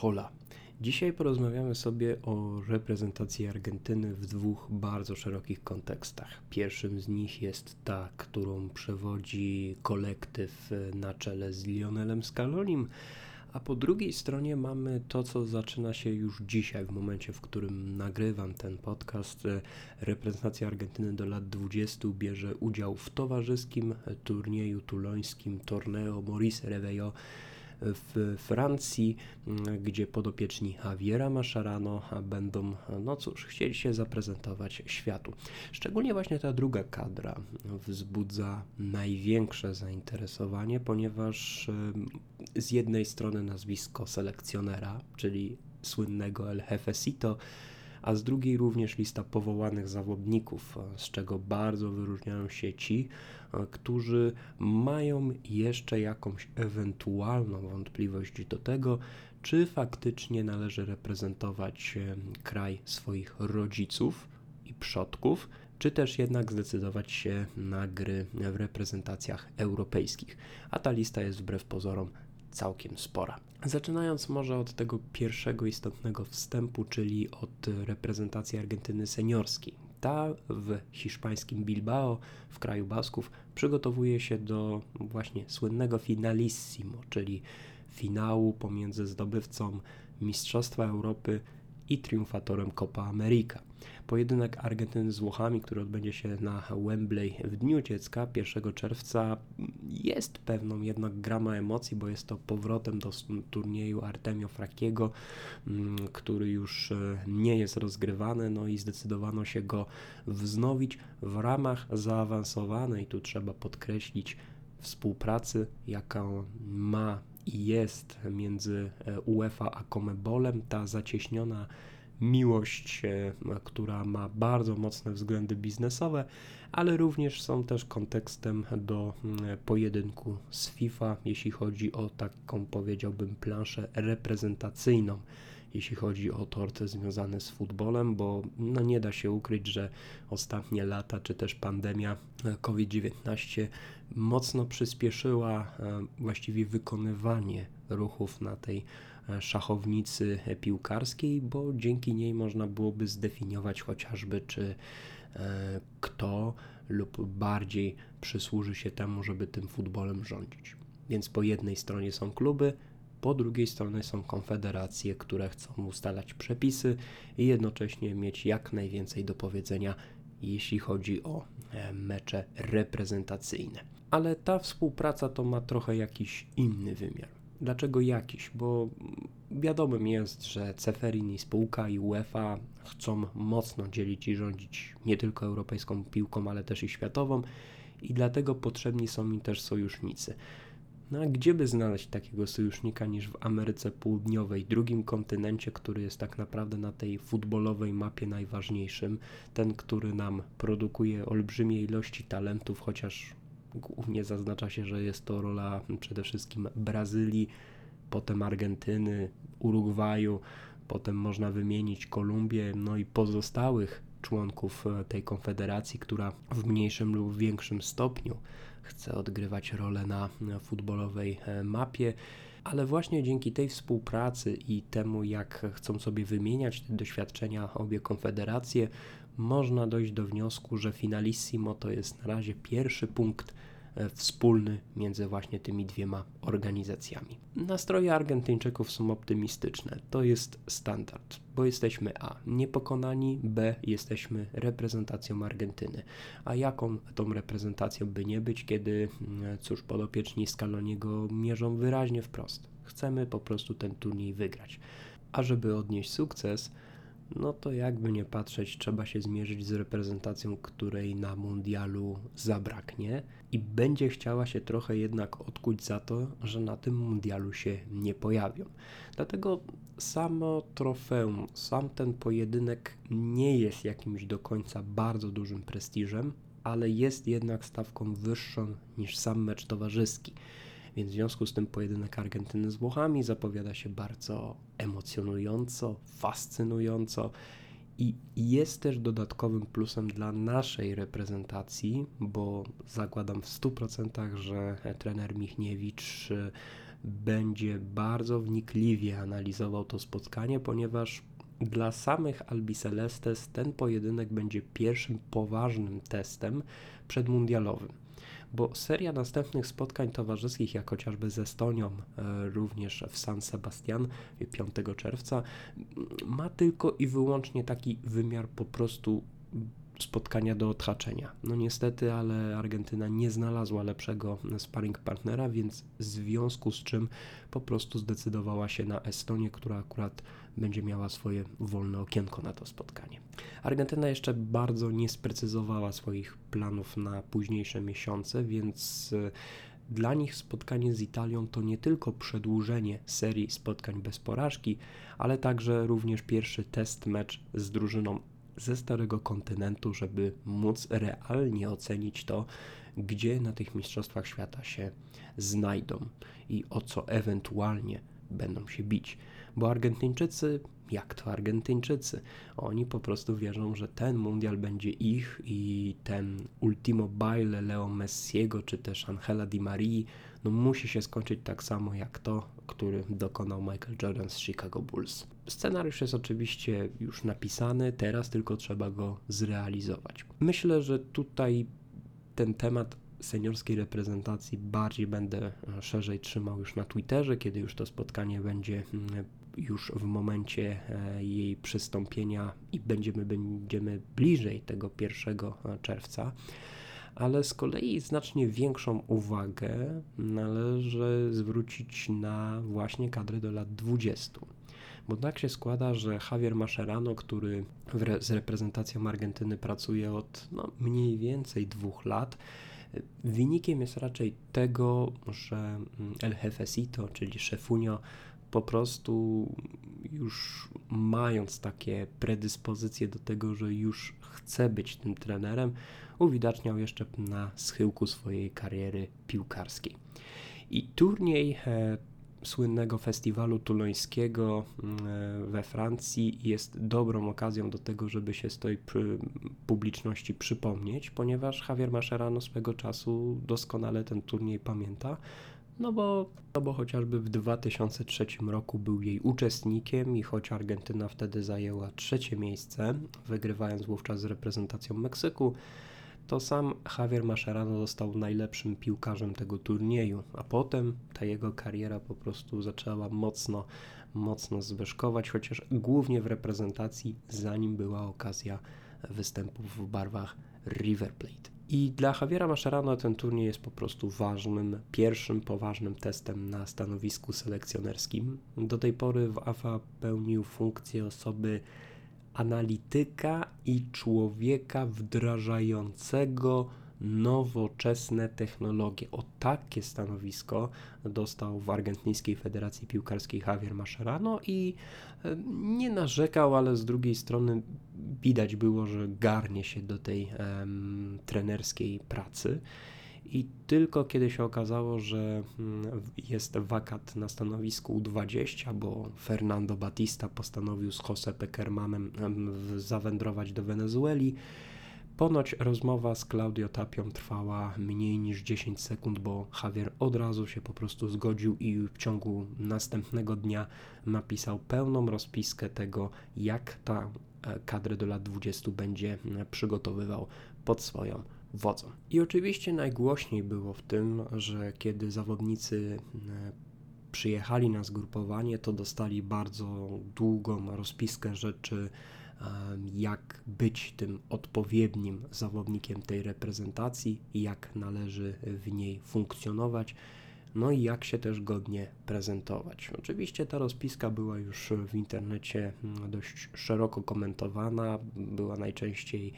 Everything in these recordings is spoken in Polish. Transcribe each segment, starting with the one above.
Hola. Dzisiaj porozmawiamy sobie o reprezentacji Argentyny w dwóch bardzo szerokich kontekstach. Pierwszym z nich jest ta, którą przewodzi kolektyw na czele z Lionelem Scalonim, a po drugiej stronie mamy to, co zaczyna się już dzisiaj, w momencie, w którym nagrywam ten podcast. Reprezentacja Argentyny do lat 20 bierze udział w towarzyskim turnieju tulońskim Torneo Maurice Reveillot w Francji, gdzie podopieczni Javiera Mascherano będą, no cóż, chcieli się zaprezentować światu. Szczególnie właśnie ta druga kadra wzbudza największe zainteresowanie, ponieważ z jednej strony nazwisko selekcjonera, czyli słynnego El Jefecito, a z drugiej również lista powołanych zawodników, z czego bardzo wyróżniają się ci, którzy mają jeszcze jakąś ewentualną wątpliwość do tego, czy faktycznie należy reprezentować kraj swoich rodziców i przodków, czy też jednak zdecydować się na gry w reprezentacjach europejskich. A ta lista jest wbrew pozorom całkiem spora. Zaczynając może od tego pierwszego istotnego wstępu, czyli od reprezentacji Argentyny seniorskiej. Ta w hiszpańskim Bilbao, w kraju Basków, przygotowuje się do właśnie słynnego finalissimo, czyli finału pomiędzy zdobywcą Mistrzostwa Europy i triumfatorem Copa America. Pojedynek Argentyny z Włochami, który odbędzie się na Wembley w Dniu Dziecka 1 czerwca, jest pewną jednak gramą emocji, bo jest to powrotem do turnieju Artemio Frakiego, mm, który już e, nie jest rozgrywany, no i zdecydowano się go wznowić w ramach zaawansowanej, tu trzeba podkreślić, współpracy, jaką ma jest między e, UEFA a Comebolem, ta zacieśniona miłość, e, która ma bardzo mocne względy biznesowe, ale również są też kontekstem do pojedynku z FIFA, jeśli chodzi o taką powiedziałbym planszę reprezentacyjną. Jeśli chodzi o torty związane z futbolem, bo no nie da się ukryć, że ostatnie lata czy też pandemia e, COVID-19 mocno przyspieszyła e, właściwie wykonywanie ruchów na tej e, szachownicy piłkarskiej, bo dzięki niej można byłoby zdefiniować chociażby, czy kto lub bardziej przysłuży się temu, żeby tym futbolem rządzić. Więc po jednej stronie są kluby, po drugiej stronie są konfederacje, które chcą ustalać przepisy i jednocześnie mieć jak najwięcej do powiedzenia, jeśli chodzi o e, mecze reprezentacyjne. Ale ta współpraca to ma trochę jakiś inny wymiar. Dlaczego jakiś? Bo wiadomym jest, że Ceferin i spółka i UEFA chcą mocno dzielić i rządzić nie tylko europejską piłką, ale też i światową i dlatego potrzebni są mi też sojusznicy. No a gdzie by znaleźć takiego sojusznika niż w Ameryce Południowej, drugim kontynencie, który jest tak naprawdę na tej futbolowej mapie najważniejszym, ten, który nam produkuje olbrzymie ilości talentów, chociaż głównie zaznacza się, że jest to rola przede wszystkim Brazylii, potem Argentyny, Urugwaju, potem można wymienić Kolumbię, no i pozostałych członków tej konfederacji, która w mniejszym lub większym stopniu chce odgrywać rolę na futbolowej e, mapie. Ale właśnie dzięki tej współpracy i temu, jak chcą sobie wymieniać te doświadczenia obie konfederacje, można dojść do wniosku, że Finalissimo to jest na razie pierwszy punkt wspólny między właśnie tymi dwiema organizacjami. Nastroje Argentyńczyków są optymistyczne. To jest standard, bo jesteśmy A. Niepokonani, B. Jesteśmy reprezentacją Argentyny. A jaką tą reprezentacją by nie być, kiedy, mm, cóż, podopieczni Scaloniego mierzą wyraźnie wprost. Chcemy po prostu ten turniej wygrać. A żeby odnieść sukces, no to jakby nie patrzeć, trzeba się zmierzyć z reprezentacją, której na mundialu zabraknie i będzie chciała się trochę jednak odkuć za to, że na tym mundialu się nie pojawią. Dlatego samo trofeum, sam ten pojedynek nie jest jakimś do końca bardzo dużym prestiżem, ale jest jednak stawką wyższą niż sam mecz towarzyski. Więc w związku z tym pojedynek Argentyny z Włochami zapowiada się bardzo emocjonująco, fascynująco i jest też dodatkowym plusem dla naszej reprezentacji, bo zakładam w 100%, że trener Michniewicz będzie bardzo wnikliwie analizował to spotkanie, ponieważ dla samych Albicelestes ten pojedynek będzie pierwszym poważnym testem przedmundialowym bo seria następnych spotkań towarzyskich, jak chociażby z Estonią, e, również w San Sebastian 5 czerwca, ma tylko i wyłącznie taki wymiar po prostu spotkania do odhaczenia. No niestety, ale Argentyna nie znalazła lepszego sparring partnera, więc w związku z czym po prostu zdecydowała się na Estonię, która akurat będzie miała swoje wolne okienko na to spotkanie. Argentyna jeszcze bardzo nie sprecyzowała swoich planów na późniejsze miesiące, więc e, dla nich spotkanie z Italią to nie tylko przedłużenie serii spotkań bez porażki, ale także również pierwszy test mecz z drużyną ze starego kontynentu, żeby móc realnie ocenić to, gdzie na tych mistrzostwach świata się znajdą i o co ewentualnie będą się bić. Bo Argentyńczycy, jak to Argentyńczycy, oni po prostu wierzą, że ten mundial będzie ich i ten ultimo baile Leo Messiego czy też Angela Di Marii no musi się skończyć tak samo jak to, który dokonał Michael Jordan z Chicago Bulls. Scenariusz jest oczywiście już napisany, teraz tylko trzeba go zrealizować. Myślę, że tutaj ten temat seniorskiej reprezentacji bardziej będę e, szerzej trzymał już na Twitterze, kiedy już to spotkanie będzie mm, już w momencie e, jej przystąpienia i będziemy, będziemy bliżej tego 1 e, czerwca. Ale z kolei znacznie większą uwagę należy zwrócić na właśnie kadrę do lat 20. Bo tak się składa, że Javier Mascherano, który re z reprezentacją Argentyny pracuje od no, mniej więcej dwóch lat, wynikiem jest raczej tego, że El Jefecito, czyli szefunio, po prostu już mając takie predyspozycje do tego, że już chce być tym trenerem, uwidaczniał jeszcze na schyłku swojej kariery piłkarskiej. I turniej e, słynnego festiwalu tulońskiego mm, e, we Francji jest dobrą okazją do tego, żeby się z tej publiczności przypomnieć, ponieważ Javier Mascherano swego czasu doskonale ten turniej pamięta, no bo, no bo chociażby w 2003 roku był jej uczestnikiem i choć Argentyna wtedy zajęła trzecie miejsce, wygrywając wówczas z reprezentacją Meksyku, to sam Javier Mascherano został najlepszym piłkarzem tego turnieju, a potem ta jego kariera po prostu zaczęła mocno, mocno zwyżkować, chociaż głównie w reprezentacji, zanim była okazja występów w barwach River Plate. I dla Javiera Mascherano ten turniej jest po prostu ważnym, pierwszym poważnym testem na stanowisku selekcjonerskim. Do tej pory w AFA pełnił funkcję osoby analityka i człowieka wdrażającego nowoczesne technologie. O takie stanowisko dostał w Argentyńskiej Federacji Piłkarskiej Javier Mascherano i e, nie narzekał, ale z drugiej strony widać było, że garnie się do tej um, trenerskiej pracy. I tylko kiedy się okazało, że mm, jest wakat na stanowisku U20, bo Fernando Batista postanowił z Jose Peckermanem zawędrować do Wenezueli, Ponoć rozmowa z Claudio Tapią trwała mniej niż 10 sekund, bo Javier od razu się po prostu zgodził i w ciągu następnego dnia napisał pełną rozpiskę tego, jak ta e, kadrę do lat 20 będzie przygotowywał pod swoją wodzą. I oczywiście najgłośniej było w tym, że kiedy zawodnicy e, przyjechali na zgrupowanie, to dostali bardzo długą rozpiskę rzeczy, jak być tym odpowiednim zawodnikiem tej reprezentacji jak należy w niej funkcjonować no i jak się też godnie prezentować. Oczywiście ta rozpiska była już w internecie mm, dość szeroko komentowana, była najczęściej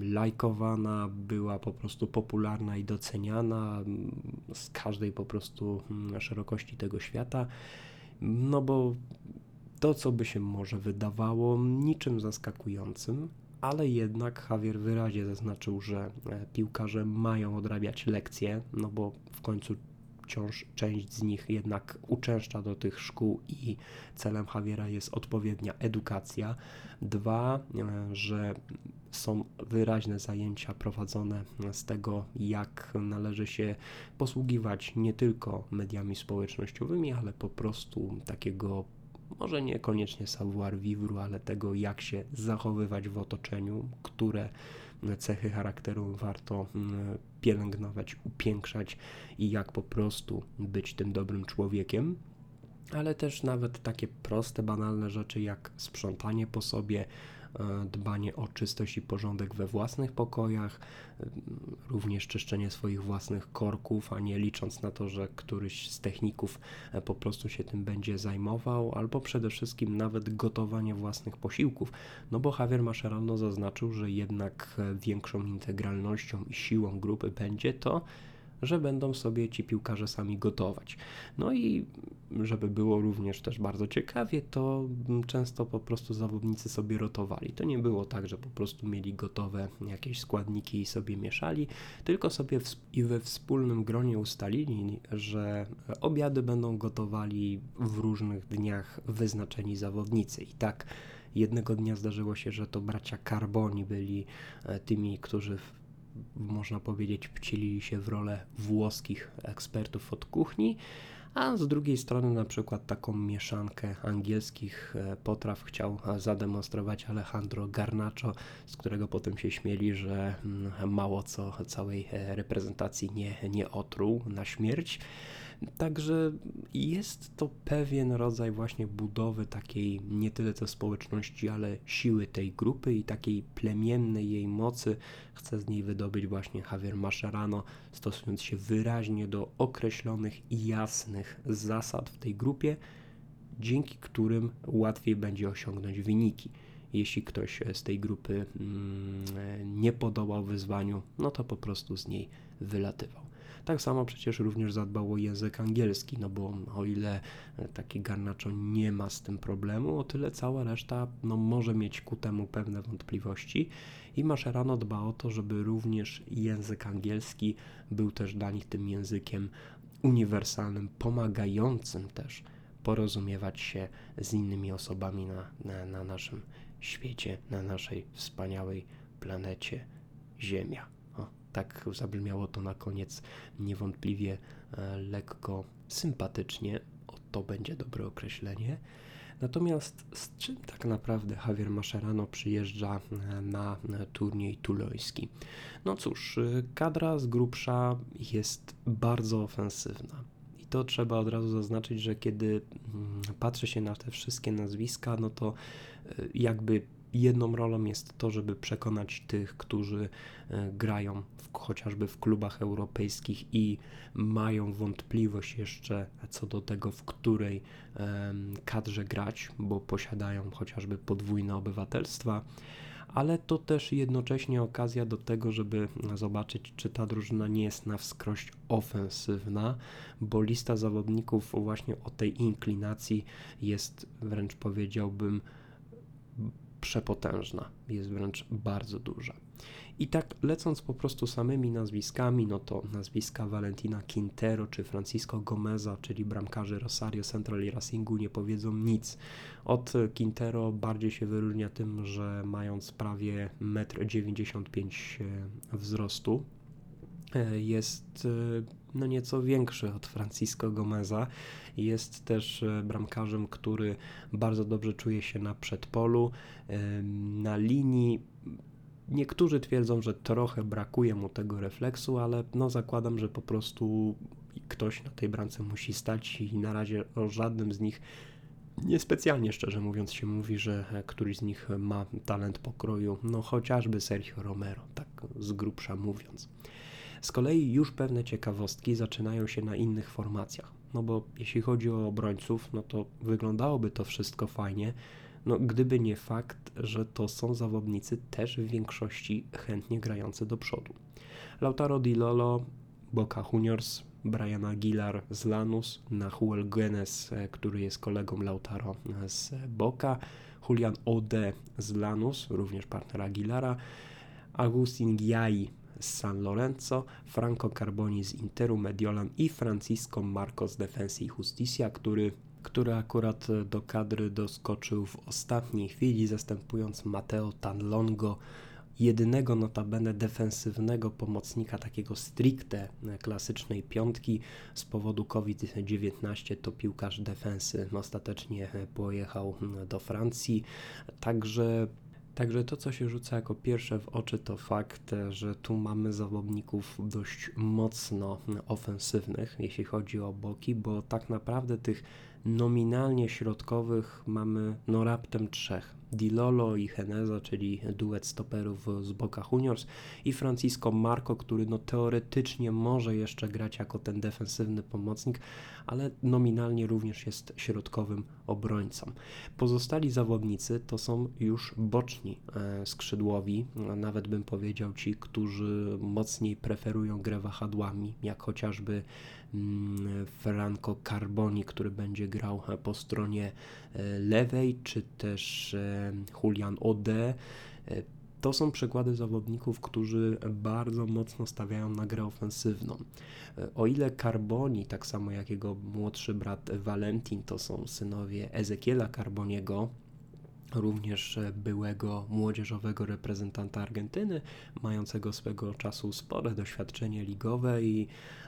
lajkowana, była po prostu popularna i doceniana mm, z każdej po prostu mm, szerokości tego świata. No bo to, co by się może wydawało niczym zaskakującym, ale jednak Javier wyraźnie zaznaczył, że e, piłkarze mają odrabiać lekcje, no bo w końcu wciąż część z nich jednak uczęszcza do tych szkół i celem Javiera jest odpowiednia edukacja. Dwa, e, że są wyraźne zajęcia prowadzone z tego, jak należy się posługiwać nie tylko mediami społecznościowymi, ale po prostu takiego może niekoniecznie savoir vivre, ale tego, jak się zachowywać w otoczeniu, które cechy charakteru warto mm, pielęgnować, upiększać i jak po prostu być tym dobrym człowiekiem. Ale też nawet takie proste, banalne rzeczy jak sprzątanie po sobie, dbanie o czystość i porządek we własnych pokojach, e, również czyszczenie swoich własnych korków, a nie licząc na to, że któryś z techników e, po prostu się tym będzie zajmował, albo przede wszystkim nawet gotowanie własnych posiłków. No bo Javier Mascherano zaznaczył, że jednak większą integralnością i siłą grupy będzie to, że będą sobie ci piłkarze sami gotować. No i żeby było również też bardzo ciekawie, to często po prostu zawodnicy sobie rotowali. To nie było tak, że po prostu mieli gotowe jakieś składniki i sobie mieszali, tylko sobie w, i we wspólnym gronie ustalili, że obiady będą gotowali w różnych dniach wyznaczeni zawodnicy. I tak jednego dnia zdarzyło się, że to bracia Carboni byli e, tymi, którzy można powiedzieć, wcielili się w rolę włoskich ekspertów od kuchni, a z drugiej strony na przykład taką mieszankę angielskich e, potraw chciał zademonstrować Alejandro Garnacho, z którego potem się śmieli, że mm, mało co całej e, reprezentacji nie, nie otruł na śmierć. Także jest to pewien rodzaj właśnie budowy takiej nie tyle co społeczności, ale siły tej grupy i takiej plemiennej jej mocy. Chce z niej wydobyć właśnie Javier Mascherano, stosując się wyraźnie do określonych i jasnych zasad w tej grupie, dzięki którym łatwiej będzie osiągnąć wyniki. Jeśli ktoś z tej grupy mm, nie podobał wyzwaniu, no to po prostu z niej wylatywał. Tak samo przecież również zadbał o język angielski, no bo o ile taki Garnacho nie ma z tym problemu, o tyle cała reszta no, może mieć ku temu pewne wątpliwości i Mascherano dba o to, żeby również język angielski był też dla nich tym językiem uniwersalnym, pomagającym też porozumiewać się z innymi osobami na, na, na naszym świecie, na naszej wspaniałej planecie Ziemia tak zabrzmiało to na koniec niewątpliwie e, lekko sympatycznie. O, to będzie dobre określenie. Natomiast z czym tak naprawdę Javier Mascherano przyjeżdża e, na turniej tuloński? No cóż, e, kadra z grubsza jest bardzo ofensywna. I to trzeba od razu zaznaczyć, że kiedy mm, patrzy się na te wszystkie nazwiska, no to jakby jedną rolą jest to, żeby przekonać tych, którzy e, grają w, chociażby w klubach europejskich i mają wątpliwość jeszcze co do tego, w której kadrze grać, bo posiadają chociażby podwójne obywatelstwa. Ale to też jednocześnie okazja do tego, żeby zobaczyć, czy ta drużyna nie jest na wskroś ofensywna, bo lista zawodników właśnie o tej inklinacji jest wręcz powiedziałbym przepotężna, jest wręcz bardzo duża. I tak lecąc po prostu samymi nazwiskami, no to nazwiska Valentina Quintero czy Francisco Gomeza, czyli bramkarzy Rosario Central i Racingu nie powiedzą nic. Od Quintero bardziej się wyróżnia tym, że mając prawie 1,95 m wzrostu, e, jest e, no nieco większy od Francisco Gomeza. Jest też e, bramkarzem, który bardzo dobrze czuje się na przedpolu, na linii. Niektórzy twierdzą, że trochę brakuje mu tego refleksu, ale no zakładam, że po prostu ktoś na tej bramce musi stać i na razie o żadnym z nich niespecjalnie szczerze mówiąc się mówi, że e, któryś z nich ma talent pokroju, no chociażby Sergio Romero, tak z grubsza mówiąc. Z kolei już pewne ciekawostki zaczynają się na innych formacjach. No bo jeśli chodzi o obrońców, no to wyglądałoby to wszystko fajnie, no gdyby nie fakt, że to są zawodnicy też w większości chętnie grający do przodu. Lautaro Di Lolo, Boca Juniors, Brian Aguilar z Lanus, Nahuel Guenes, e, który jest kolegą Lautaro z Boca, Julian Ode z Lanus, również partner Aguilara, Agustin Giai z San Lorenzo, Franco Carboni z Interu Mediolan i Francisco Marcos Defensa y Justicia, który który akurat do kadry doskoczył w ostatniej chwili, zastępując Mateo Tanlongo, jedynego notabene defensywnego pomocnika takiego stricte klasycznej piątki z powodu COVID-19 to piłkarz defensy ostatecznie pojechał do Francji. Także Także to, co się rzuca jako pierwsze w oczy, to fakt, że tu mamy zawodników dość mocno ofensywnych, jeśli chodzi o boki, bo tak naprawdę tych nominalnie środkowych mamy no raptem trzech. Dilolo i Heneza, czyli duet stoperów z Boca Juniors i Francisco Marco, który no teoretycznie może jeszcze grać jako ten defensywny pomocnik, ale nominalnie również jest środkowym obrońcą. Pozostali zawodnicy to są już boczni e, skrzydłowi, nawet bym powiedział ci, którzy mocniej preferują grę wahadłami, jak chociażby Franco Carboni, który będzie grał po stronie e, lewej, czy też e, Julian Ode. To są przykłady zawodników, którzy bardzo mocno stawiają na grę ofensywną. O ile Carboni, tak samo jak jego młodszy brat Valentin, to są synowie Ezekiela Carboniego, również byłego młodzieżowego reprezentanta Argentyny, mającego swego czasu spore doświadczenie ligowe i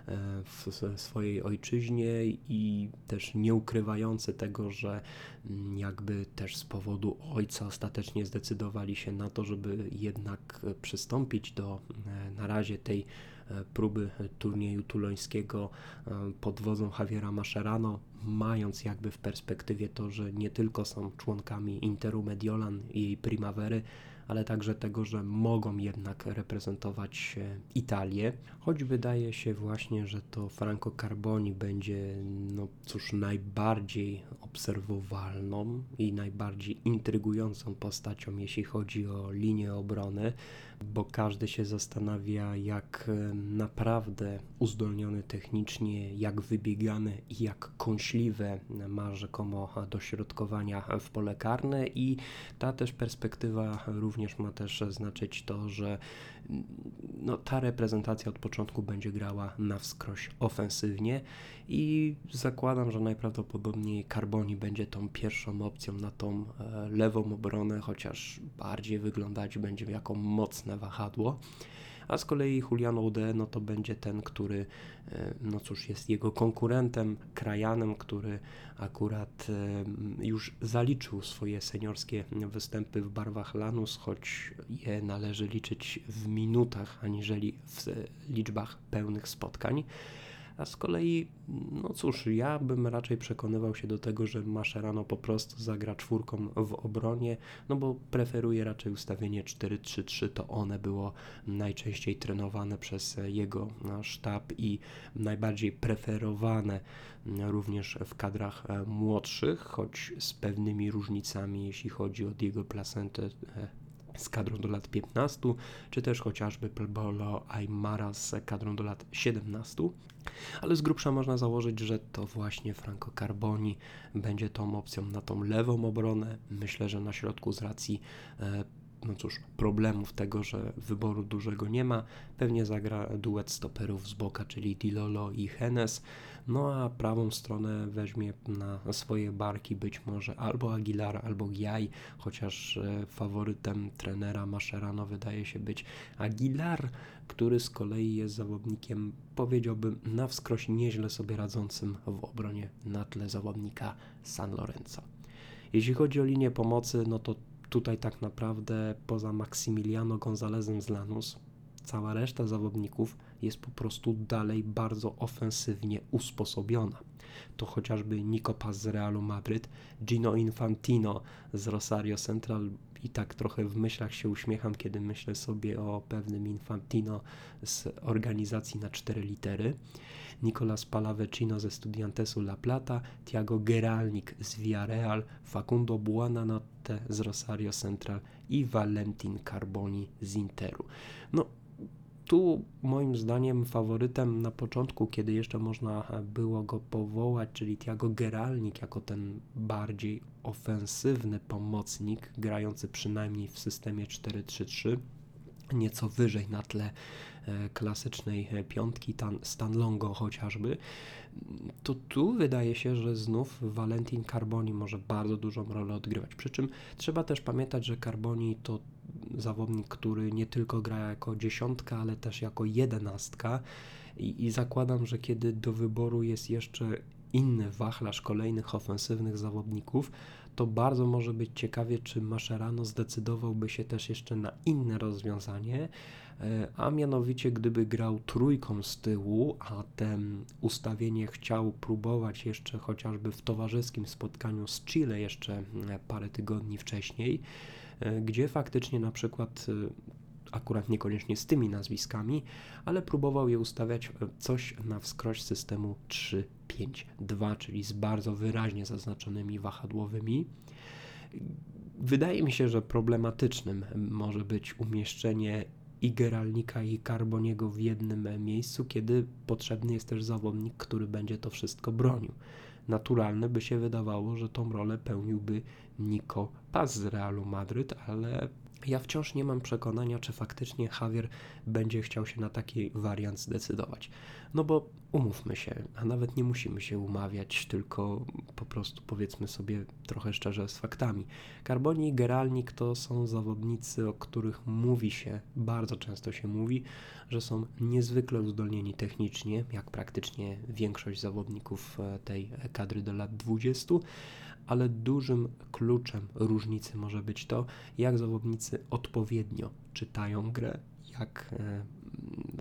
e, w swojej ojczyźnie i też nie ukrywający tego, że mm, jakby też z powodu ojca ostatecznie zdecydowali się na to, żeby jednak przystąpić do e, na razie tej E, próby turnieju tulońskiego e, pod wodzą Javiera Mascherano, mając jakby w perspektywie to, że nie tylko są członkami Interu Mediolan i Primavery, ale także tego, że mogą jednak reprezentować Italię, choć wydaje się właśnie, że to Franco Carboni będzie, no cóż, najbardziej obserwowalną i najbardziej intrygującą postacią, jeśli chodzi o linię obrony, bo każdy się zastanawia, jak naprawdę uzdolniony technicznie, jak wybiegany i jak kąśliwe ma rzekomo dośrodkowania w pole karne. I ta też perspektywa również ma też znaczyć to, że no, ta reprezentacja od początku będzie grała na wskroś ofensywnie i zakładam, że najprawdopodobniej Carboni będzie tą pierwszą opcją na tą e, lewą obronę, chociaż bardziej wyglądać będzie jako mocne wahadło a z kolei Julian Ode, no to będzie ten, który, e, no cóż, jest jego konkurentem, krajanem, który akurat e, już zaliczył swoje seniorskie występy w barwach Lanus, choć je należy liczyć w minutach, aniżeli w liczbach pełnych spotkań. A z kolei, no cóż, ja bym raczej przekonywał się do tego, że Mascherano po prostu zagra czwórką w obronie, no bo preferuje raczej ustawienie 4-3-3, to one było najczęściej trenowane przez jego sztab i najbardziej preferowane również w kadrach młodszych, choć z pewnymi różnicami, jeśli chodzi o Diego Placente z kadrą do lat 15, czy też chociażby Pelbolo Aymara z kadrą do lat 17. Ale z grubsza można założyć, że to właśnie Franco Carboni będzie tą opcją na tą lewą obronę. Myślę, że na środku z racji e, no cóż, problemów tego, że wyboru dużego nie ma, pewnie zagra duet stoperów z boka, czyli Dilolo i Henes, no a prawą stronę weźmie na swoje barki być może albo Aguilar, albo Giaj, chociaż e, faworytem trenera Mascherano wydaje się być Aguilar, który z kolei jest zawodnikiem, powiedziałbym, na wskroś nieźle sobie radzącym w obronie na tle zawodnika San Lorenzo. Jeśli chodzi o linię pomocy, no to tutaj tak naprawdę poza Maximiliano Gonzalezem z Lanus, cała reszta zawodników jest po prostu dalej bardzo ofensywnie usposobiona. To chociażby Nico Paz z Realu Madryt, Gino Infantino z Rosario Central i tak trochę w myślach się uśmiecham, kiedy myślę sobie o pewnym Infantino z organizacji na cztery litery. Nicolas Palavecino ze Studiantesu La Plata, Tiago Geralnik z Villarreal, Facundo Buonanotte z Rosario Central i Valentin Carboni z Interu. No, tu moim zdaniem faworytem na początku, kiedy jeszcze można było go powołać, czyli Tiago Geralnik jako ten bardziej ofensywny pomocnik, grający przynajmniej w systemie 4-3-3, nieco wyżej na tle e, klasycznej e, piątki Stan Longo chociażby, to tu wydaje się, że znów Valentin Carboni może bardzo dużą rolę odgrywać. Przy czym trzeba też pamiętać, że Carboni to zawodnik, który nie tylko gra jako dziesiątka, ale też jako jedenastka. I, I zakładam, że kiedy do wyboru jest jeszcze inny wachlarz kolejnych ofensywnych zawodników, to bardzo może być ciekawie, czy Mascherano zdecydowałby się też jeszcze na inne rozwiązanie, e, a mianowicie gdyby grał trójką z tyłu, a ten ustawienie chciał próbować jeszcze chociażby w towarzyskim spotkaniu z Chile jeszcze e, parę tygodni wcześniej, gdzie faktycznie na przykład akurat niekoniecznie z tymi nazwiskami, ale próbował je ustawiać coś na wskroś systemu 3-5-2, czyli z bardzo wyraźnie zaznaczonymi wahadłowymi. Wydaje mi się, że problematycznym może być umieszczenie i Geralnika i Carboniego w jednym miejscu, kiedy potrzebny jest też zawodnik, który będzie to wszystko bronił. Naturalne by się wydawało, że tą rolę pełniłby Nico Paz z Realu Madryt, ale ja wciąż nie mam przekonania, czy faktycznie Javier będzie chciał się na taki wariant zdecydować. No bo umówmy się, a nawet nie musimy się umawiać, tylko po prostu powiedzmy sobie trochę szczerze z faktami. Carboni i Geralnik to są zawodnicy, o których mówi się, bardzo często się mówi, że są niezwykle uzdolnieni technicznie, jak praktycznie większość zawodników e, tej kadry do lat 20 ale dużym kluczem różnicy może być to, jak zawodnicy odpowiednio czytają grę, jak e,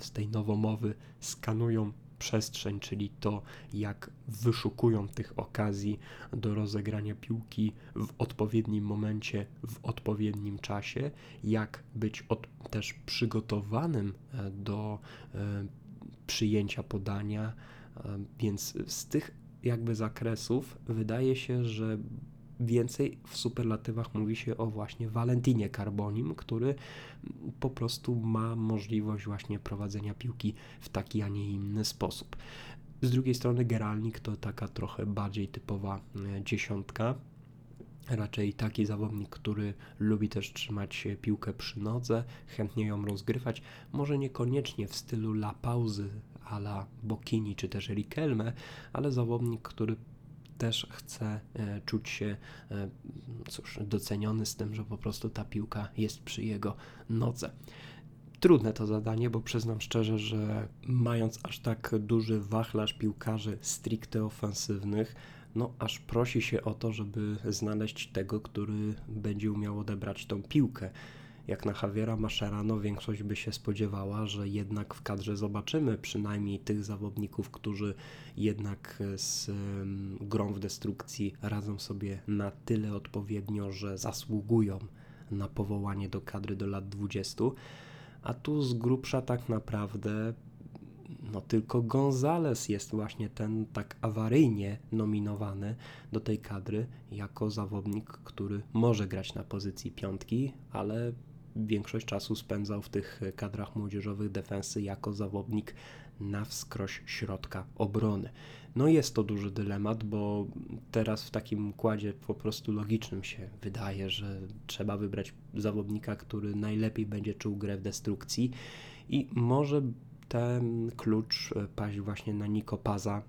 z tej nowomowy skanują przestrzeń, czyli to, jak wyszukują tych okazji do rozegrania piłki w odpowiednim momencie, w odpowiednim czasie, jak być od, też przygotowanym e, do e, przyjęcia podania. Więc z tych jakby zakresów wydaje się, że więcej w superlatywach mówi się o właśnie Valentinie Carbonim, który po prostu ma możliwość właśnie prowadzenia piłki w taki, a nie inny sposób. Z drugiej strony Geralnik to taka trochę bardziej typowa e, dziesiątka, raczej taki zawodnik, który lubi też trzymać piłkę przy nodze, chętnie ją rozgrywać, może niekoniecznie w stylu la pauzy ala Bokini czy też Rikelme, ale zawodnik, który też chce e, czuć się e, cóż, doceniony z tym, że po prostu ta piłka jest przy jego nodze. Trudne to zadanie, bo przyznam szczerze, że mając aż tak duży wachlarz piłkarzy stricte ofensywnych, no aż prosi się o to, żeby znaleźć tego, który będzie umiał odebrać tą piłkę jak na Javiera Mascherano większość by się spodziewała, że jednak w kadrze zobaczymy przynajmniej tych zawodników, którzy jednak z grą w destrukcji radzą sobie na tyle odpowiednio, że zasługują na powołanie do kadry do lat 20. A tu z grubsza tak naprawdę no tylko Gonzales jest właśnie ten tak awaryjnie nominowany do tej kadry jako zawodnik, który może grać na pozycji piątki, ale większość czasu spędzał w tych kadrach młodzieżowych defensy jako zawodnik na wskroś środka obrony. No jest to duży dylemat, bo teraz w takim układzie po prostu logicznym się wydaje, że trzeba wybrać zawodnika, który najlepiej będzie czuł grę w destrukcji i może ten klucz paść właśnie na Niko Paza,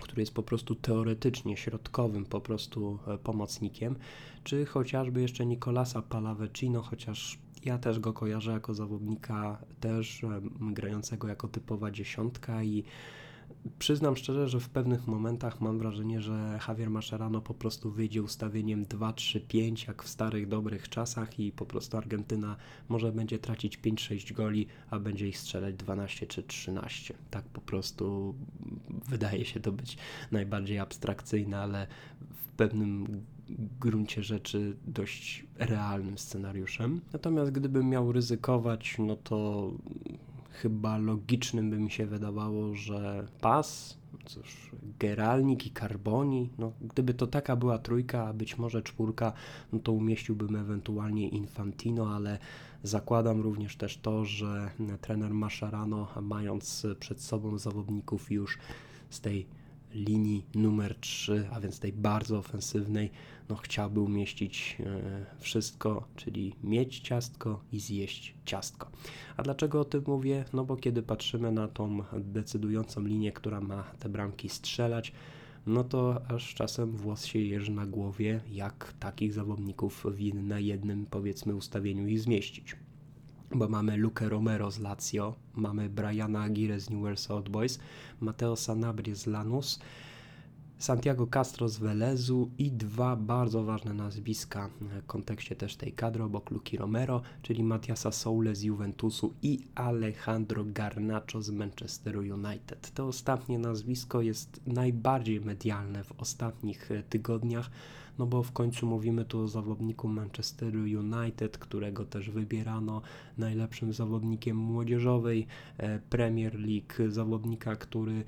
który jest po prostu teoretycznie środkowym po prostu e, pomocnikiem, czy chociażby jeszcze Nicolasa Palavecino, chociaż ja też go kojarzę jako zawodnika też grającego jako typowa dziesiątka i Przyznam szczerze, że w pewnych momentach mam wrażenie, że Javier Mascherano po prostu wyjdzie ustawieniem 2-3-5 jak w starych dobrych czasach i po prostu Argentyna może będzie tracić 5-6 goli, a będzie ich strzelać 12 czy 13. Tak po prostu wydaje się to być najbardziej abstrakcyjne, ale w pewnym gruncie rzeczy dość realnym scenariuszem. Natomiast gdybym miał ryzykować, no to chyba logicznym by mi się wydawało, że pas, cóż, Geralnik i Carboni, no gdyby to taka była trójka, a być może czwórka, no to umieściłbym ewentualnie Infantino, ale zakładam również też to, że trener Mascherano, mając przed sobą zawodników już z tej linii numer 3, a więc tej bardzo ofensywnej, no chciałby umieścić e, wszystko, czyli mieć ciastko i zjeść ciastko. A dlaczego o tym mówię? No bo kiedy patrzymy na tą decydującą linię, która ma te bramki strzelać, no to aż czasem włos się jeży na głowie, jak takich zawodników w na jednym, powiedzmy, ustawieniu ich zmieścić. Bo mamy Luke Romero z Lazio, mamy Briana Aguirre z Newell's Old Boys, Matteo Sanabria z Lanus, Santiago Castro z Velezu i dwa bardzo ważne nazwiska w kontekście też tej kadry obok Luki Romero, czyli Matiasa Soule z Juventusu i Alejandro Garnacho z Manchesteru United. To ostatnie nazwisko jest najbardziej medialne w ostatnich tygodniach, no bo w końcu mówimy tu o zawodniku Manchesteru United, którego też wybierano najlepszym zawodnikiem młodzieżowej e, Premier League, zawodnika, który e,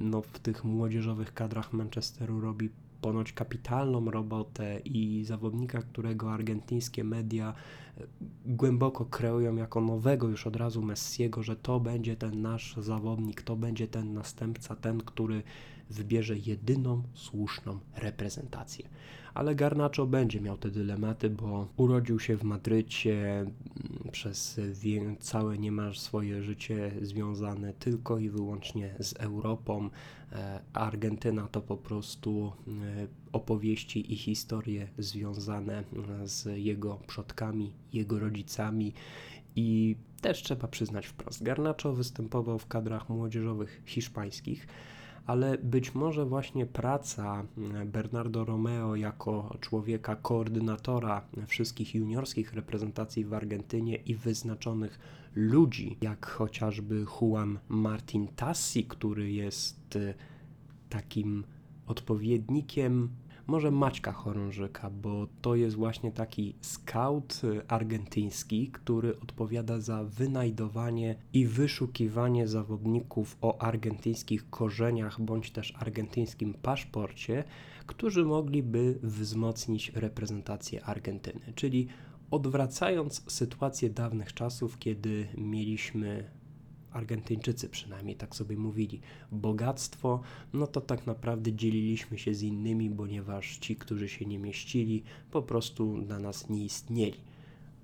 no, w tych młodzieżowych kadrach Manchesteru robi ponoć kapitalną robotę i zawodnika, którego argentyńskie media e, głęboko kreują jako nowego już od razu Messiego, że to będzie ten nasz zawodnik, to będzie ten następca, ten, który wybierze jedyną słuszną reprezentację ale Garnacho będzie miał te dylematy, bo urodził się w Madrycie, mm, przez całe niemal swoje życie związane tylko i wyłącznie z Europą. E, Argentyna to po prostu e, opowieści i historie związane e, z jego przodkami, jego rodzicami i też trzeba przyznać wprost, Garnacho występował w kadrach młodzieżowych hiszpańskich, ale być może właśnie praca mm, Bernardo Romeo jako człowieka koordynatora wszystkich juniorskich reprezentacji w Argentynie i wyznaczonych ludzi, jak chociażby Juan Martin Tassi, który jest y, takim odpowiednikiem może Maćka Chorążyka, bo to jest właśnie taki scout y, argentyński, który odpowiada za wynajdowanie i wyszukiwanie zawodników o argentyńskich korzeniach bądź też argentyńskim paszporcie, którzy mogliby wzmocnić reprezentację Argentyny. Czyli odwracając sytuację dawnych czasów, kiedy mieliśmy Argentyńczycy przynajmniej tak sobie mówili, bogactwo, no to tak naprawdę dzieliliśmy się z innymi, ponieważ ci, którzy się nie mieścili, po prostu dla nas nie istnieli.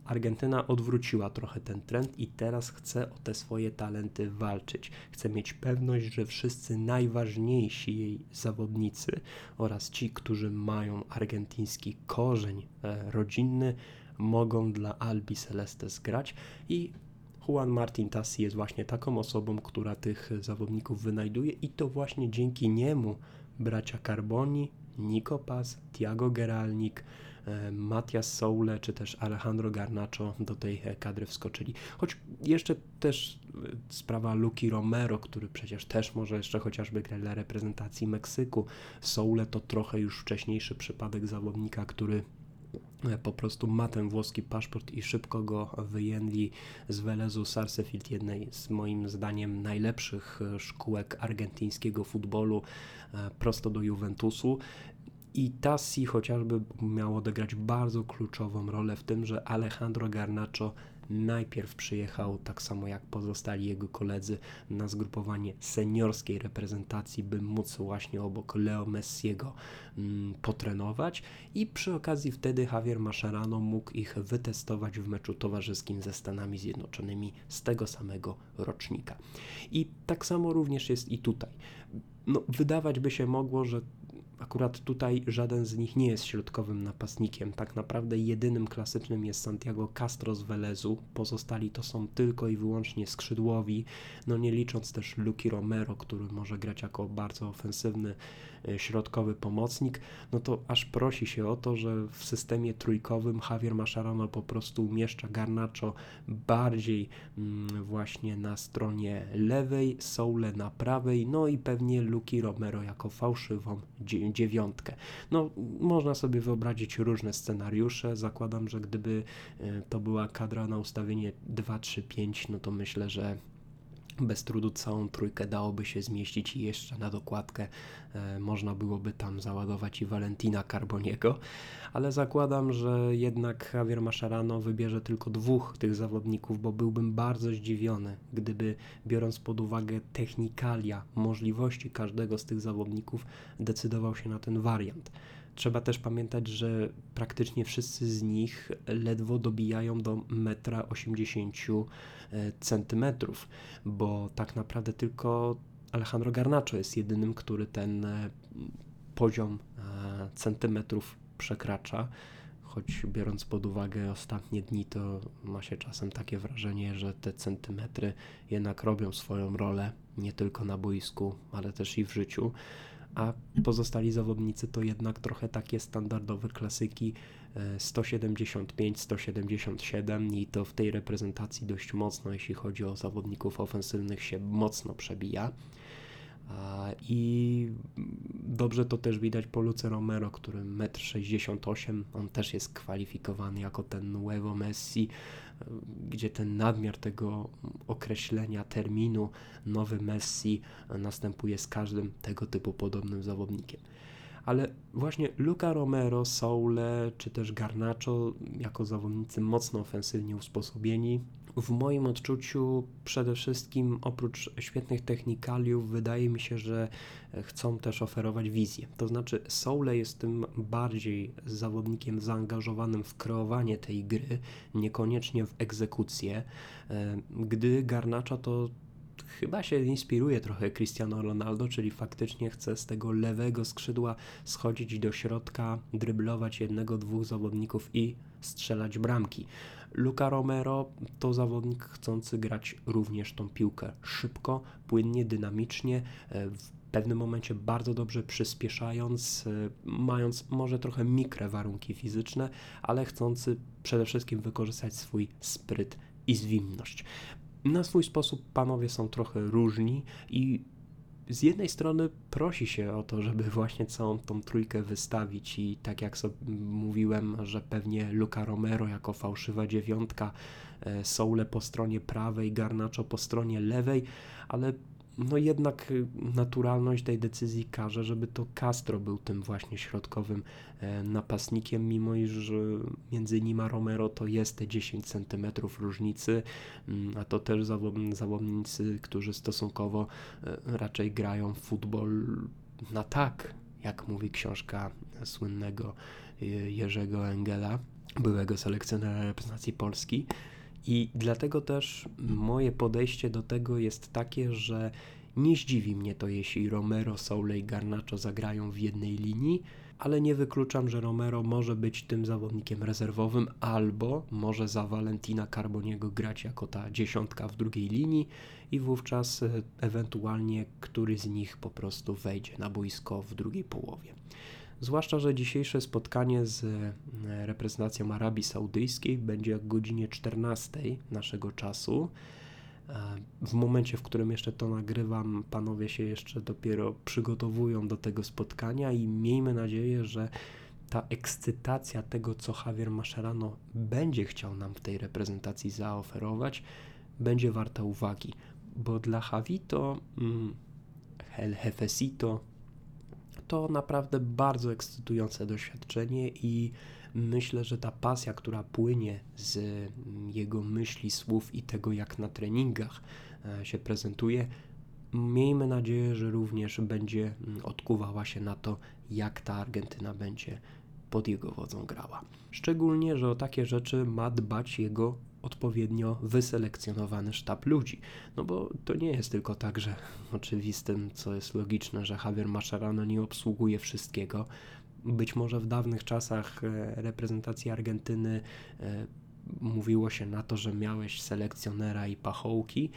Argentyna odwróciła trochę ten trend i teraz chce o te swoje talenty walczyć. Chce mieć pewność, że wszyscy najważniejsi jej zawodnicy oraz ci, którzy mają argentyński korzeń e, rodzinny, mogą dla Albi Celestes grać i Juan Martin Tassi jest właśnie taką osobą, która tych zawodników wynajduje i to właśnie dzięki niemu bracia Carboni, Nico Paz, Tiago Geralnik, e, Matias Soule czy też Alejandro Garnacho do tej kadry wskoczyli. Choć jeszcze też e, sprawa Luki Romero, który przecież też może jeszcze chociażby grać dla reprezentacji Meksyku. Soule to trochę już wcześniejszy przypadek zawodnika, który po prostu ma ten włoski paszport i szybko go wyjęli z Welezu Sarsefield, jednej z moim zdaniem najlepszych e, szkółek argentyńskiego futbolu, e, prosto do Juventusu. I Tassi chociażby miał odegrać bardzo kluczową rolę w tym, że Alejandro Garnacho najpierw przyjechał, tak samo jak pozostali jego koledzy, na zgrupowanie seniorskiej reprezentacji, by móc właśnie obok Leo Messiego mm, potrenować i przy okazji wtedy Javier Mascherano mógł ich wytestować w meczu towarzyskim ze Stanami Zjednoczonymi z tego samego rocznika. I tak samo również jest i tutaj. No, wydawać by się mogło, że Akurat tutaj żaden z nich nie jest środkowym napastnikiem. Tak naprawdę jedynym klasycznym jest Santiago Castro z Velezu. Pozostali to są tylko i wyłącznie skrzydłowi, no nie licząc też Luki Romero, który może grać jako bardzo ofensywny środkowy pomocnik, no to aż prosi się o to, że w systemie trójkowym Javier Mascherano po prostu umieszcza Garnacho bardziej mm, właśnie na stronie lewej, Soule na prawej, no i pewnie Luki Romero jako fałszywą dziewiątkę. No, można sobie wyobrazić różne scenariusze. Zakładam, że gdyby e, to była kadra na ustawienie 2-3-5, no to myślę, że bez trudu całą trójkę dałoby się zmieścić i jeszcze na dokładkę. E, można byłoby tam załadować i Valentina Carboniego, ale zakładam, że jednak Javier Mascherano wybierze tylko dwóch tych zawodników, bo byłbym bardzo zdziwiony, gdyby biorąc pod uwagę technikalia, możliwości każdego z tych zawodników, decydował się na ten wariant. Trzeba też pamiętać, że praktycznie wszyscy z nich ledwo dobijają do 1,80 m, bo tak naprawdę tylko Alejandro Garnacho jest jedynym, który ten e, poziom e, centymetrów przekracza. Choć biorąc pod uwagę ostatnie dni, to ma się czasem takie wrażenie, że te centymetry jednak robią swoją rolę nie tylko na boisku, ale też i w życiu. A pozostali zawodnicy to jednak trochę takie standardowe klasyki 175, 177 i to w tej reprezentacji dość mocno, jeśli chodzi o zawodników ofensywnych, się mocno przebija. I dobrze to też widać po Luce Romero, który 1,68 m, on też jest kwalifikowany jako ten nuevo Messi, gdzie ten nadmiar tego określenia terminu nowy Messi następuje z każdym tego typu podobnym zawodnikiem ale właśnie Luca Romero, Soule czy też Garnacho jako zawodnicy mocno ofensywnie usposobieni. W moim odczuciu przede wszystkim oprócz świetnych technikaliów wydaje mi się, że chcą też oferować wizję. To znaczy Soule jest tym bardziej zawodnikiem zaangażowanym w kreowanie tej gry, niekoniecznie w egzekucję, e, gdy Garnacha to chyba się inspiruje trochę Cristiano Ronaldo, czyli faktycznie chce z tego lewego skrzydła schodzić do środka, dryblować jednego, dwóch zawodników i strzelać bramki. Luca Romero to zawodnik chcący grać również tą piłkę szybko, płynnie, dynamicznie, e, w pewnym momencie bardzo dobrze przyspieszając, e, mając może trochę mikre warunki fizyczne, ale chcący przede wszystkim wykorzystać swój spryt i zwinność. Na swój sposób panowie są trochę różni i z jednej strony prosi się o to, żeby właśnie całą tą trójkę wystawić i tak jak sobie mówiłem, że pewnie Luca Romero jako fałszywa dziewiątka, e, Soule po stronie prawej, Garnacho po stronie lewej, ale no jednak y, naturalność tej decyzji każe, żeby to Castro był tym właśnie środkowym e, napastnikiem, mimo iż między nim a Romero to jest te 10 cm różnicy, mm, a to też zawodnicy, którzy stosunkowo e, raczej grają w futbol na tak, jak mówi książka słynnego y, Jerzego Engela, byłego selekcjonera reprezentacji Polski. I dlatego też moje podejście do tego jest takie, że nie zdziwi mnie to, jeśli Romero, Soule i Garnacho zagrają w jednej linii, ale nie wykluczam, że Romero może być tym zawodnikiem rezerwowym, albo może za Valentina Carboniego grać jako ta dziesiątka w drugiej linii i wówczas e, ewentualnie któryś z nich po prostu wejdzie na boisko w drugiej połowie. Zwłaszcza, że dzisiejsze spotkanie z e, reprezentacją Arabii Saudyjskiej będzie o godzinie 14 naszego czasu. E, w momencie, w którym jeszcze to nagrywam, panowie się jeszcze dopiero przygotowują do tego spotkania i miejmy nadzieję, że ta ekscytacja tego, co Javier Mascherano będzie chciał nam w tej reprezentacji zaoferować, będzie warta uwagi, bo dla Javito, mm, El Jefecito, to naprawdę bardzo ekscytujące doświadczenie i myślę, że ta pasja, która płynie z jego myśli, słów i tego, jak na treningach e, się prezentuje, miejmy nadzieję, że również będzie mm, odkuwała się na to, jak ta Argentyna będzie pod jego wodzą grała. Szczególnie, że o takie rzeczy ma dbać jego odpowiednio wyselekcjonowany sztab ludzi. No bo to nie jest tylko tak, że oczywistym, co jest logiczne, że Javier Mascherano nie obsługuje wszystkiego. Być może w dawnych czasach e, reprezentacji Argentyny e, mówiło się na to, że miałeś selekcjonera i pachołki,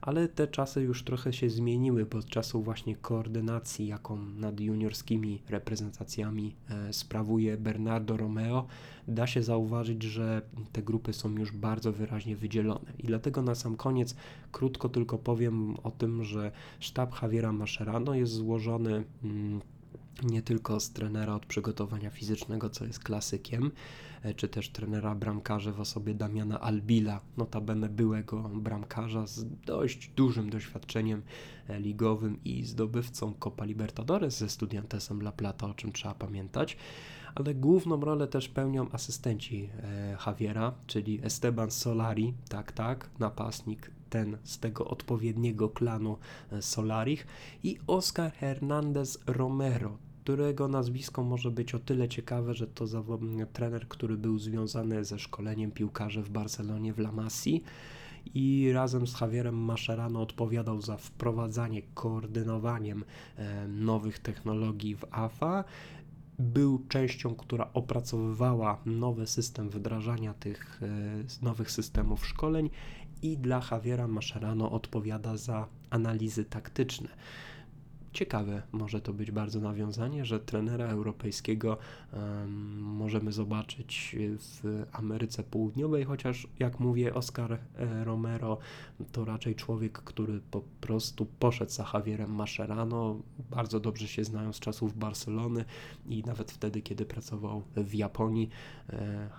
ale te czasy już trochę się zmieniły pod czasu właśnie koordynacji, jaką nad juniorskimi reprezentacjami e, sprawuje Bernardo Romeo. Da się zauważyć, że te grupy są już bardzo wyraźnie wydzielone. I dlatego na sam koniec krótko tylko powiem o tym, że sztab Javiera Mascherano jest złożony. Mm, nie tylko z trenera od przygotowania fizycznego, co jest klasykiem, e, czy też trenera bramkarza w osobie Damiana Albila, notabene byłego bramkarza z dość dużym doświadczeniem e, ligowym i zdobywcą Copa Libertadores ze Studiantesem La Plata, o czym trzeba pamiętać, ale główną rolę też pełnią asystenci e, Javiera, czyli Esteban Solari, tak, tak, napastnik ten z tego odpowiedniego klanu Solarich i Oscar Hernandez Romero, którego nazwisko może być o tyle ciekawe, że to trener, który był związany ze szkoleniem piłkarzy w Barcelonie w La Masi i razem z Javierem Mascherano odpowiadał za wprowadzanie, koordynowaniem e, nowych technologii w AFA. Był częścią, która opracowywała nowy system wdrażania tych e, nowych systemów szkoleń i dla Javiera Mascherano odpowiada za analizy taktyczne. Ciekawe może to być bardzo nawiązanie, że trenera europejskiego um, możemy zobaczyć w Ameryce Południowej, chociaż jak mówię, Oscar e, Romero to raczej człowiek, który po prostu poszedł za Javierem Mascherano, bardzo dobrze się znają z czasów Barcelony i nawet wtedy, kiedy pracował w Japonii, e,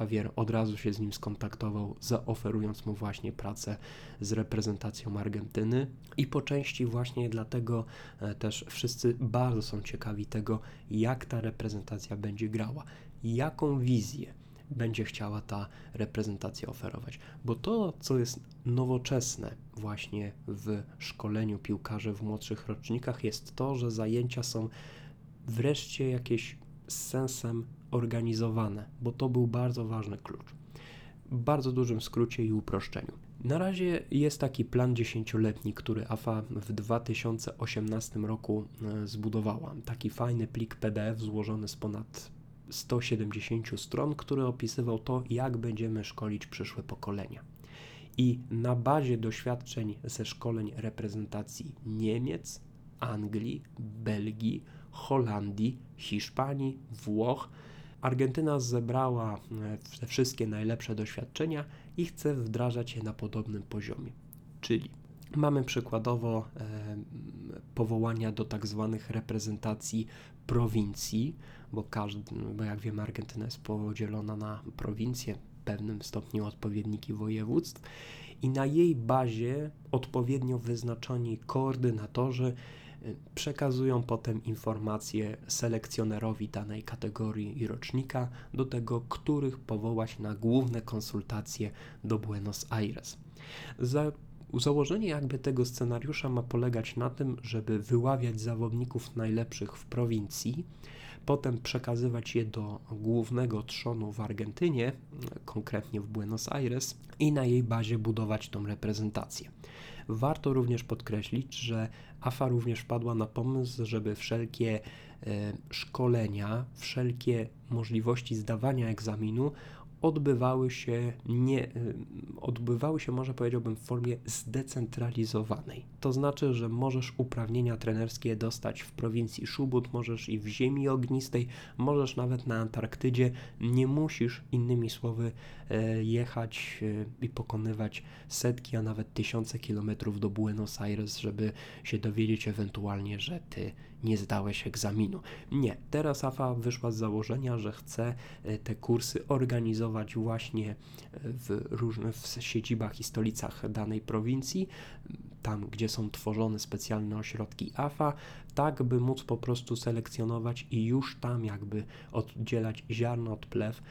Javier od razu się z nim skontaktował, zaoferując mu właśnie pracę z reprezentacją Argentyny. I po części właśnie dlatego E, też wszyscy bardzo są ciekawi tego, jak ta reprezentacja będzie grała, jaką wizję będzie chciała ta reprezentacja oferować. Bo to, co jest nowoczesne właśnie w szkoleniu piłkarzy w młodszych rocznikach, jest to, że zajęcia są wreszcie jakieś z sensem organizowane, bo to był bardzo ważny klucz. W bardzo dużym skrócie i uproszczeniu. Na razie jest taki plan dziesięcioletni, który AFA w 2018 roku e, zbudowała. Taki fajny plik PDF złożony z ponad 170 stron, który opisywał to, jak będziemy szkolić przyszłe pokolenia. I na bazie doświadczeń ze szkoleń reprezentacji Niemiec, Anglii, Belgii, Holandii, Hiszpanii, Włoch, Argentyna zebrała e, te wszystkie najlepsze doświadczenia i chce wdrażać je na podobnym poziomie. Czyli mamy przykładowo e, powołania do tak zwanych reprezentacji prowincji, bo, każdy, bo jak wiemy, Argentyna jest podzielona na prowincje, w pewnym stopniu odpowiedniki województw, i na jej bazie odpowiednio wyznaczoni koordynatorzy przekazują potem informacje selekcjonerowi danej kategorii i rocznika do tego, których powołać na główne konsultacje do Buenos Aires. Za Założenie jakby tego scenariusza ma polegać na tym, żeby wyławiać zawodników najlepszych w prowincji, potem przekazywać je do głównego trzonu w Argentynie, konkretnie w Buenos Aires, i na jej bazie budować tą reprezentację. Warto również podkreślić, że AFA również wpadła na pomysł, żeby wszelkie e, szkolenia, wszelkie możliwości zdawania egzaminu odbywały się nie, odbywały się, może powiedziałbym, w formie zdecentralizowanej. To znaczy, że możesz uprawnienia trenerskie dostać w prowincji Szubut, możesz i w ziemi ognistej, możesz nawet na Antarktydzie. Nie musisz, innymi słowy, e, jechać e, i pokonywać setki, a nawet tysiące kilometrów do Buenos Aires, żeby się dowiedzieć ewentualnie, że ty nie zdałeś egzaminu. Nie, teraz AFA wyszła z założenia, że chce e, te kursy organizować właśnie e, w różnych w siedzibach i stolicach danej prowincji, tam gdzie są tworzone specjalne ośrodki AFA, tak by móc po prostu selekcjonować i już tam jakby oddzielać ziarno od plew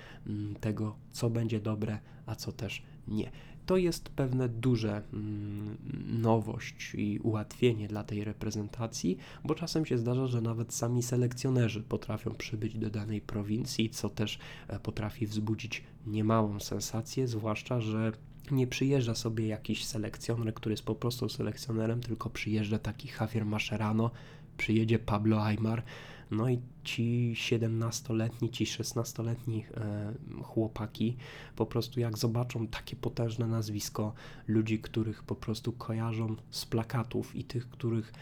tego, co będzie dobre, a co też nie to jest pewne duże mm, nowość i ułatwienie dla tej reprezentacji, bo czasem się zdarza, że nawet sami selekcjonerzy potrafią przybyć do danej prowincji, co też e, potrafi wzbudzić niemałą sensację, zwłaszcza, że nie przyjeżdża sobie jakiś selekcjoner, który jest po prostu selekcjonerem, tylko przyjeżdża taki Javier Mascherano, przyjedzie Pablo Aymar, no i ci 17-letni, ci 16-letni e, chłopaki po prostu jak zobaczą takie potężne nazwisko ludzi, których po prostu kojarzą z plakatów i tych, których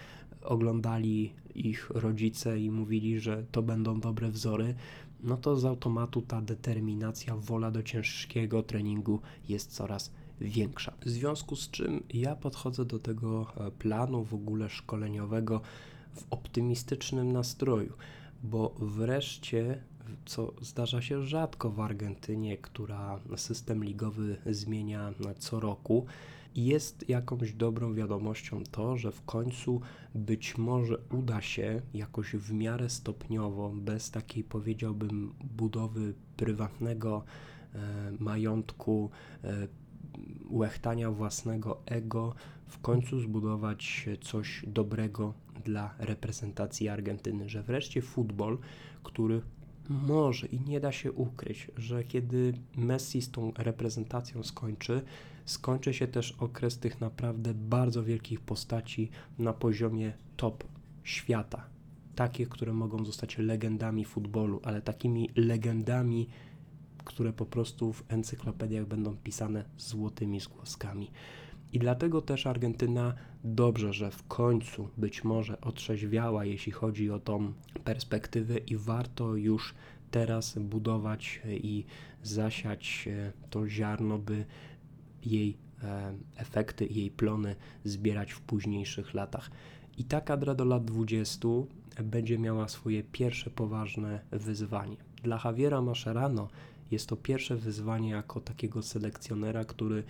oglądali ich rodzice i mówili, że to będą dobre wzory, no to z automatu ta determinacja, wola do ciężkiego treningu jest coraz większa. W związku z czym ja podchodzę do tego e, planu w ogóle szkoleniowego w optymistycznym nastroju, bo wreszcie, co zdarza się rzadko w Argentynie, która system ligowy zmienia co roku, jest jakąś dobrą wiadomością to, że w końcu być może uda się jakoś w miarę stopniowo, bez takiej powiedziałbym budowy prywatnego e, majątku, e, łechtania własnego ego, w końcu zbudować coś dobrego dla reprezentacji Argentyny, że wreszcie futbol, który może i nie da się ukryć, że kiedy Messi z tą reprezentacją skończy, skończy się też okres tych naprawdę bardzo wielkich postaci na poziomie top świata. Takie, które mogą zostać legendami futbolu, ale takimi legendami, które po prostu w encyklopediach będą pisane złotymi zgłoskami. I dlatego też Argentyna dobrze, że w końcu być może otrzeźwiała, jeśli chodzi o tą perspektywę, i warto już teraz budować i zasiać e, to ziarno, by jej e, efekty, jej plony zbierać w późniejszych latach. I ta kadra do lat 20 będzie miała swoje pierwsze poważne wyzwanie. Dla Javiera Mascherano jest to pierwsze wyzwanie jako takiego selekcjonera, który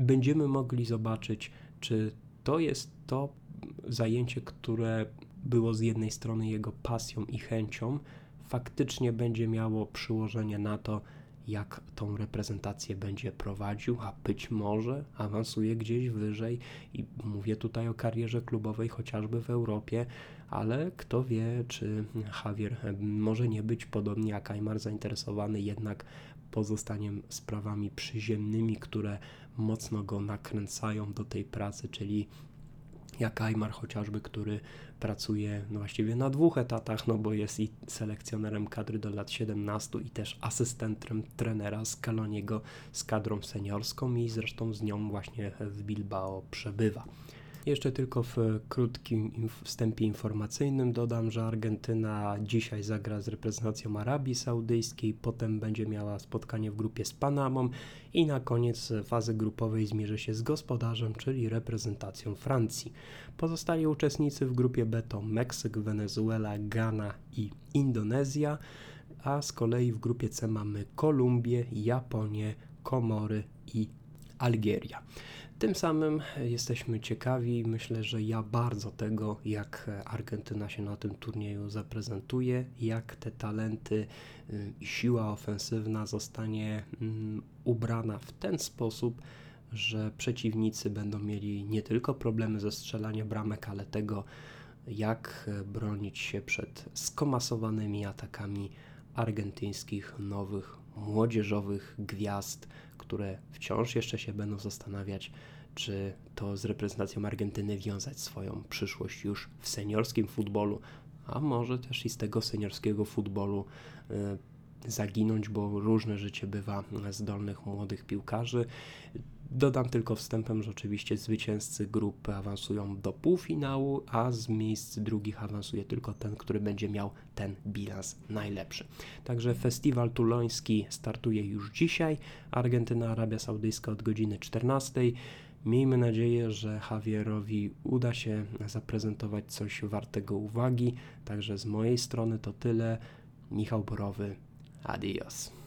będziemy mogli zobaczyć, czy to jest to zajęcie, które było z jednej strony jego pasją i chęcią, faktycznie będzie miało przyłożenie na to, jak tą reprezentację będzie prowadził, a być może awansuje gdzieś wyżej. I mówię tutaj o karierze klubowej chociażby w Europie, ale kto wie, czy Javier może nie być podobnie jak Aymar zainteresowany jednak pozostaniem sprawami przyziemnymi, które mocno go nakręcają do tej pracy, czyli jak Aymar chociażby, który pracuje no właściwie na dwóch etatach, no bo jest i selekcjonerem kadry do lat 17 i też asystentem trenera Scaloniego z kadrą seniorską i zresztą z nią właśnie w Bilbao przebywa. Jeszcze tylko w krótkim wstępie informacyjnym dodam, że Argentyna dzisiaj zagra z reprezentacją Arabii Saudyjskiej, potem będzie miała spotkanie w grupie z Panamą i na koniec fazy grupowej zmierzy się z gospodarzem, czyli reprezentacją Francji. Pozostali uczestnicy w grupie B to Meksyk, Wenezuela, Ghana i Indonezja, a z kolei w grupie C mamy Kolumbię, Japonię, Komory i Algieria. Tym samym jesteśmy ciekawi, myślę, że ja bardzo tego, jak Argentyna się na tym turnieju zaprezentuje, jak te talenty y, i siła ofensywna zostanie mm, ubrana w ten sposób, że przeciwnicy będą mieli nie tylko problemy ze strzelaniem bramek, ale tego, jak bronić się przed skomasowanymi atakami argentyńskich nowych młodzieżowych gwiazd, które wciąż jeszcze się będą zastanawiać, czy to z reprezentacją Argentyny wiązać swoją przyszłość już w seniorskim futbolu, a może też i z tego seniorskiego futbolu y, zaginąć, bo różne życie bywa zdolnych młodych piłkarzy. Dodam tylko wstępem, że oczywiście zwycięzcy grupy awansują do półfinału, a z miejsc drugich awansuje tylko ten, który będzie miał ten bilans najlepszy. Także festiwal tuloński startuje już dzisiaj. Argentyna, Arabia Saudyjska od godziny 14. Miejmy nadzieję, że Javierowi uda się zaprezentować coś wartego uwagi. Także z mojej strony to tyle. Michał Borowy. Adios.